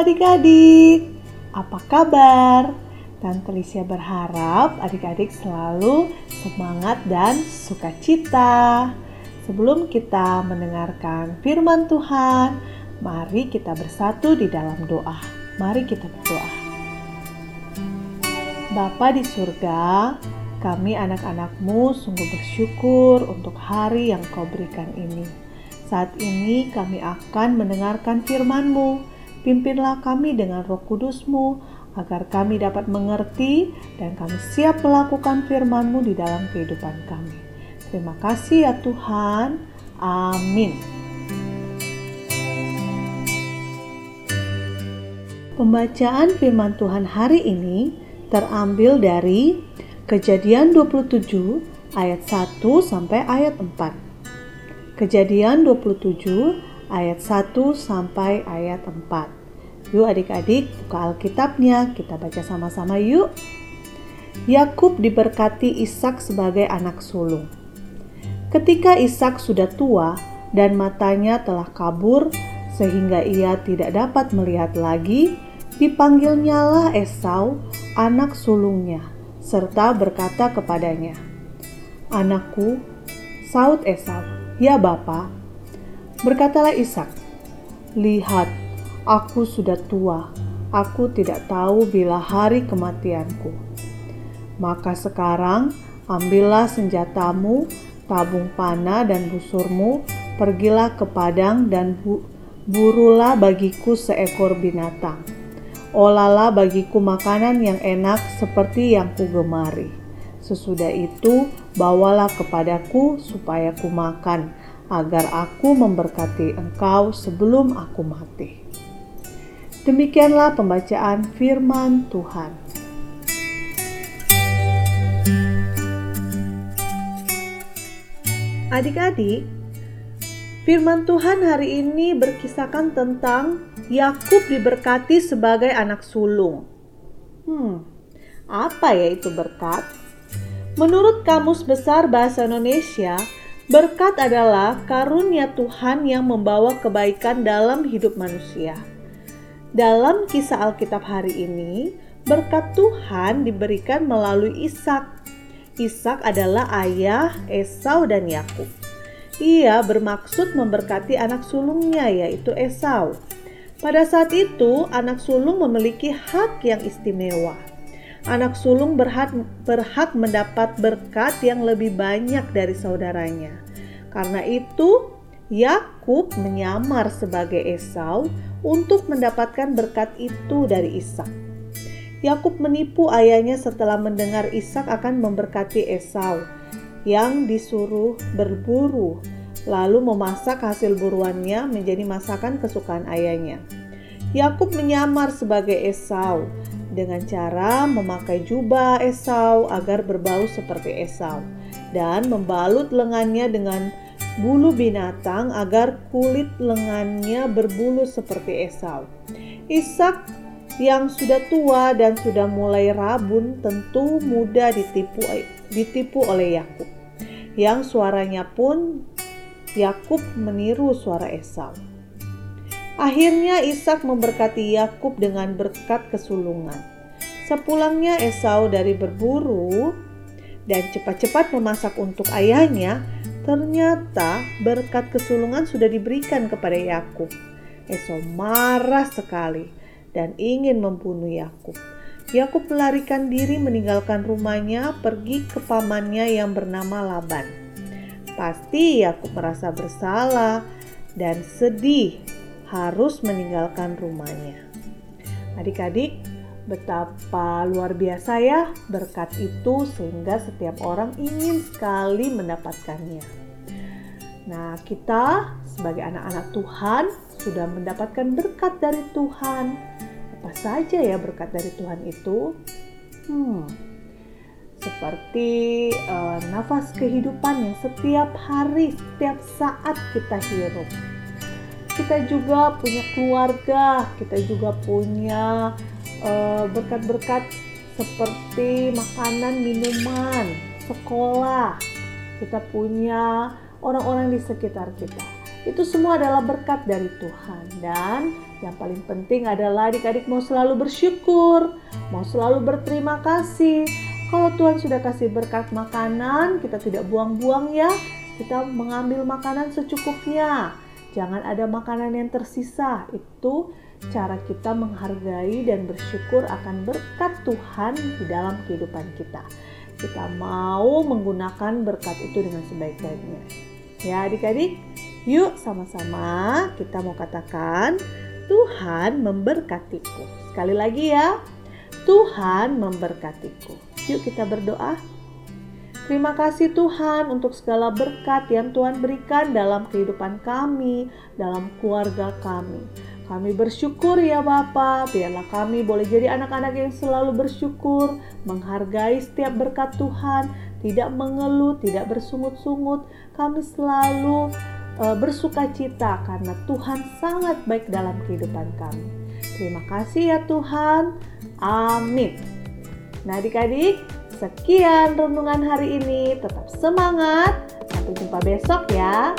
adik-adik, apa kabar? Tante Lisia berharap adik-adik selalu semangat dan sukacita. Sebelum kita mendengarkan firman Tuhan, mari kita bersatu di dalam doa. Mari kita berdoa. Bapa di surga, kami anak-anakmu sungguh bersyukur untuk hari yang kau berikan ini. Saat ini kami akan mendengarkan firman-Mu. Pimpinlah kami dengan roh kudus-Mu, agar kami dapat mengerti dan kami siap melakukan firman-Mu di dalam kehidupan kami. Terima kasih ya Tuhan. Amin. Pembacaan firman Tuhan hari ini terambil dari Kejadian 27 ayat 1 sampai ayat 4. Kejadian 27 ayat 1 sampai ayat 4. Yuk adik-adik buka Alkitabnya, kita baca sama-sama yuk. Yakub diberkati Ishak sebagai anak sulung. Ketika Ishak sudah tua dan matanya telah kabur sehingga ia tidak dapat melihat lagi, dipanggilnyalah Esau, anak sulungnya, serta berkata kepadanya, "Anakku," saut Esau, "Ya Bapa." Berkatalah Ishak, "Lihat, aku sudah tua, aku tidak tahu bila hari kematianku. Maka sekarang ambillah senjatamu, tabung panah dan busurmu, pergilah ke padang dan bu burulah bagiku seekor binatang." Olalah bagiku makanan yang enak seperti yang kugemari. Sesudah itu, bawalah kepadaku supaya ku makan, agar aku memberkati engkau sebelum aku mati. Demikianlah pembacaan firman Tuhan. Adik-adik, firman Tuhan hari ini berkisahkan tentang Yakub diberkati sebagai anak sulung. Hmm, apa ya itu berkat? Menurut Kamus Besar Bahasa Indonesia, berkat adalah karunia Tuhan yang membawa kebaikan dalam hidup manusia. Dalam kisah Alkitab hari ini, berkat Tuhan diberikan melalui Ishak. Ishak adalah ayah Esau dan Yakub. Ia bermaksud memberkati anak sulungnya yaitu Esau. Pada saat itu, anak sulung memiliki hak yang istimewa. Anak sulung berhak, berhak mendapat berkat yang lebih banyak dari saudaranya. Karena itu, Yakub menyamar sebagai Esau untuk mendapatkan berkat itu dari Ishak. Yakub menipu ayahnya setelah mendengar Ishak akan memberkati Esau yang disuruh berburu lalu memasak hasil buruannya menjadi masakan kesukaan ayahnya. Yakub menyamar sebagai Esau dengan cara memakai jubah Esau agar berbau seperti Esau dan membalut lengannya dengan bulu binatang agar kulit lengannya berbulu seperti Esau. Ishak yang sudah tua dan sudah mulai rabun tentu mudah ditipu ditipu oleh Yakub. Yang suaranya pun Yakub meniru suara Esau. Akhirnya Ishak memberkati Yakub dengan berkat kesulungan. Sepulangnya Esau dari berburu dan cepat-cepat memasak untuk ayahnya, ternyata berkat kesulungan sudah diberikan kepada Yakub. Esau marah sekali dan ingin membunuh Yakub. Yakub melarikan diri meninggalkan rumahnya pergi ke pamannya yang bernama Laban. Pasti aku merasa bersalah dan sedih harus meninggalkan rumahnya. Adik-adik, betapa luar biasa ya berkat itu sehingga setiap orang ingin sekali mendapatkannya. Nah, kita sebagai anak-anak Tuhan sudah mendapatkan berkat dari Tuhan. Apa saja ya berkat dari Tuhan itu? Hmm, seperti uh, nafas kehidupan yang setiap hari, setiap saat kita hirup. Kita juga punya keluarga, kita juga punya eh, berkat-berkat uh, seperti makanan, minuman, sekolah. Kita punya orang-orang di sekitar kita. Itu semua adalah berkat dari Tuhan. Dan yang paling penting adalah adik-adik mau selalu bersyukur, mau selalu berterima kasih. Kalau Tuhan sudah kasih berkat makanan, kita tidak buang-buang ya. Kita mengambil makanan secukupnya. Jangan ada makanan yang tersisa. Itu cara kita menghargai dan bersyukur akan berkat Tuhan di dalam kehidupan kita. Kita mau menggunakan berkat itu dengan sebaik-baiknya. Ya adik-adik, yuk sama-sama kita mau katakan Tuhan memberkatiku. Sekali lagi ya, Tuhan memberkatiku. Yuk kita berdoa. Terima kasih Tuhan untuk segala berkat yang Tuhan berikan dalam kehidupan kami, dalam keluarga kami. Kami bersyukur ya Bapa, biarlah kami boleh jadi anak-anak yang selalu bersyukur, menghargai setiap berkat Tuhan, tidak mengeluh, tidak bersungut-sungut. Kami selalu uh, bersuka cita karena Tuhan sangat baik dalam kehidupan kami. Terima kasih ya Tuhan. Amin. Nah adik-adik, sekian renungan hari ini. Tetap semangat. Sampai jumpa besok ya.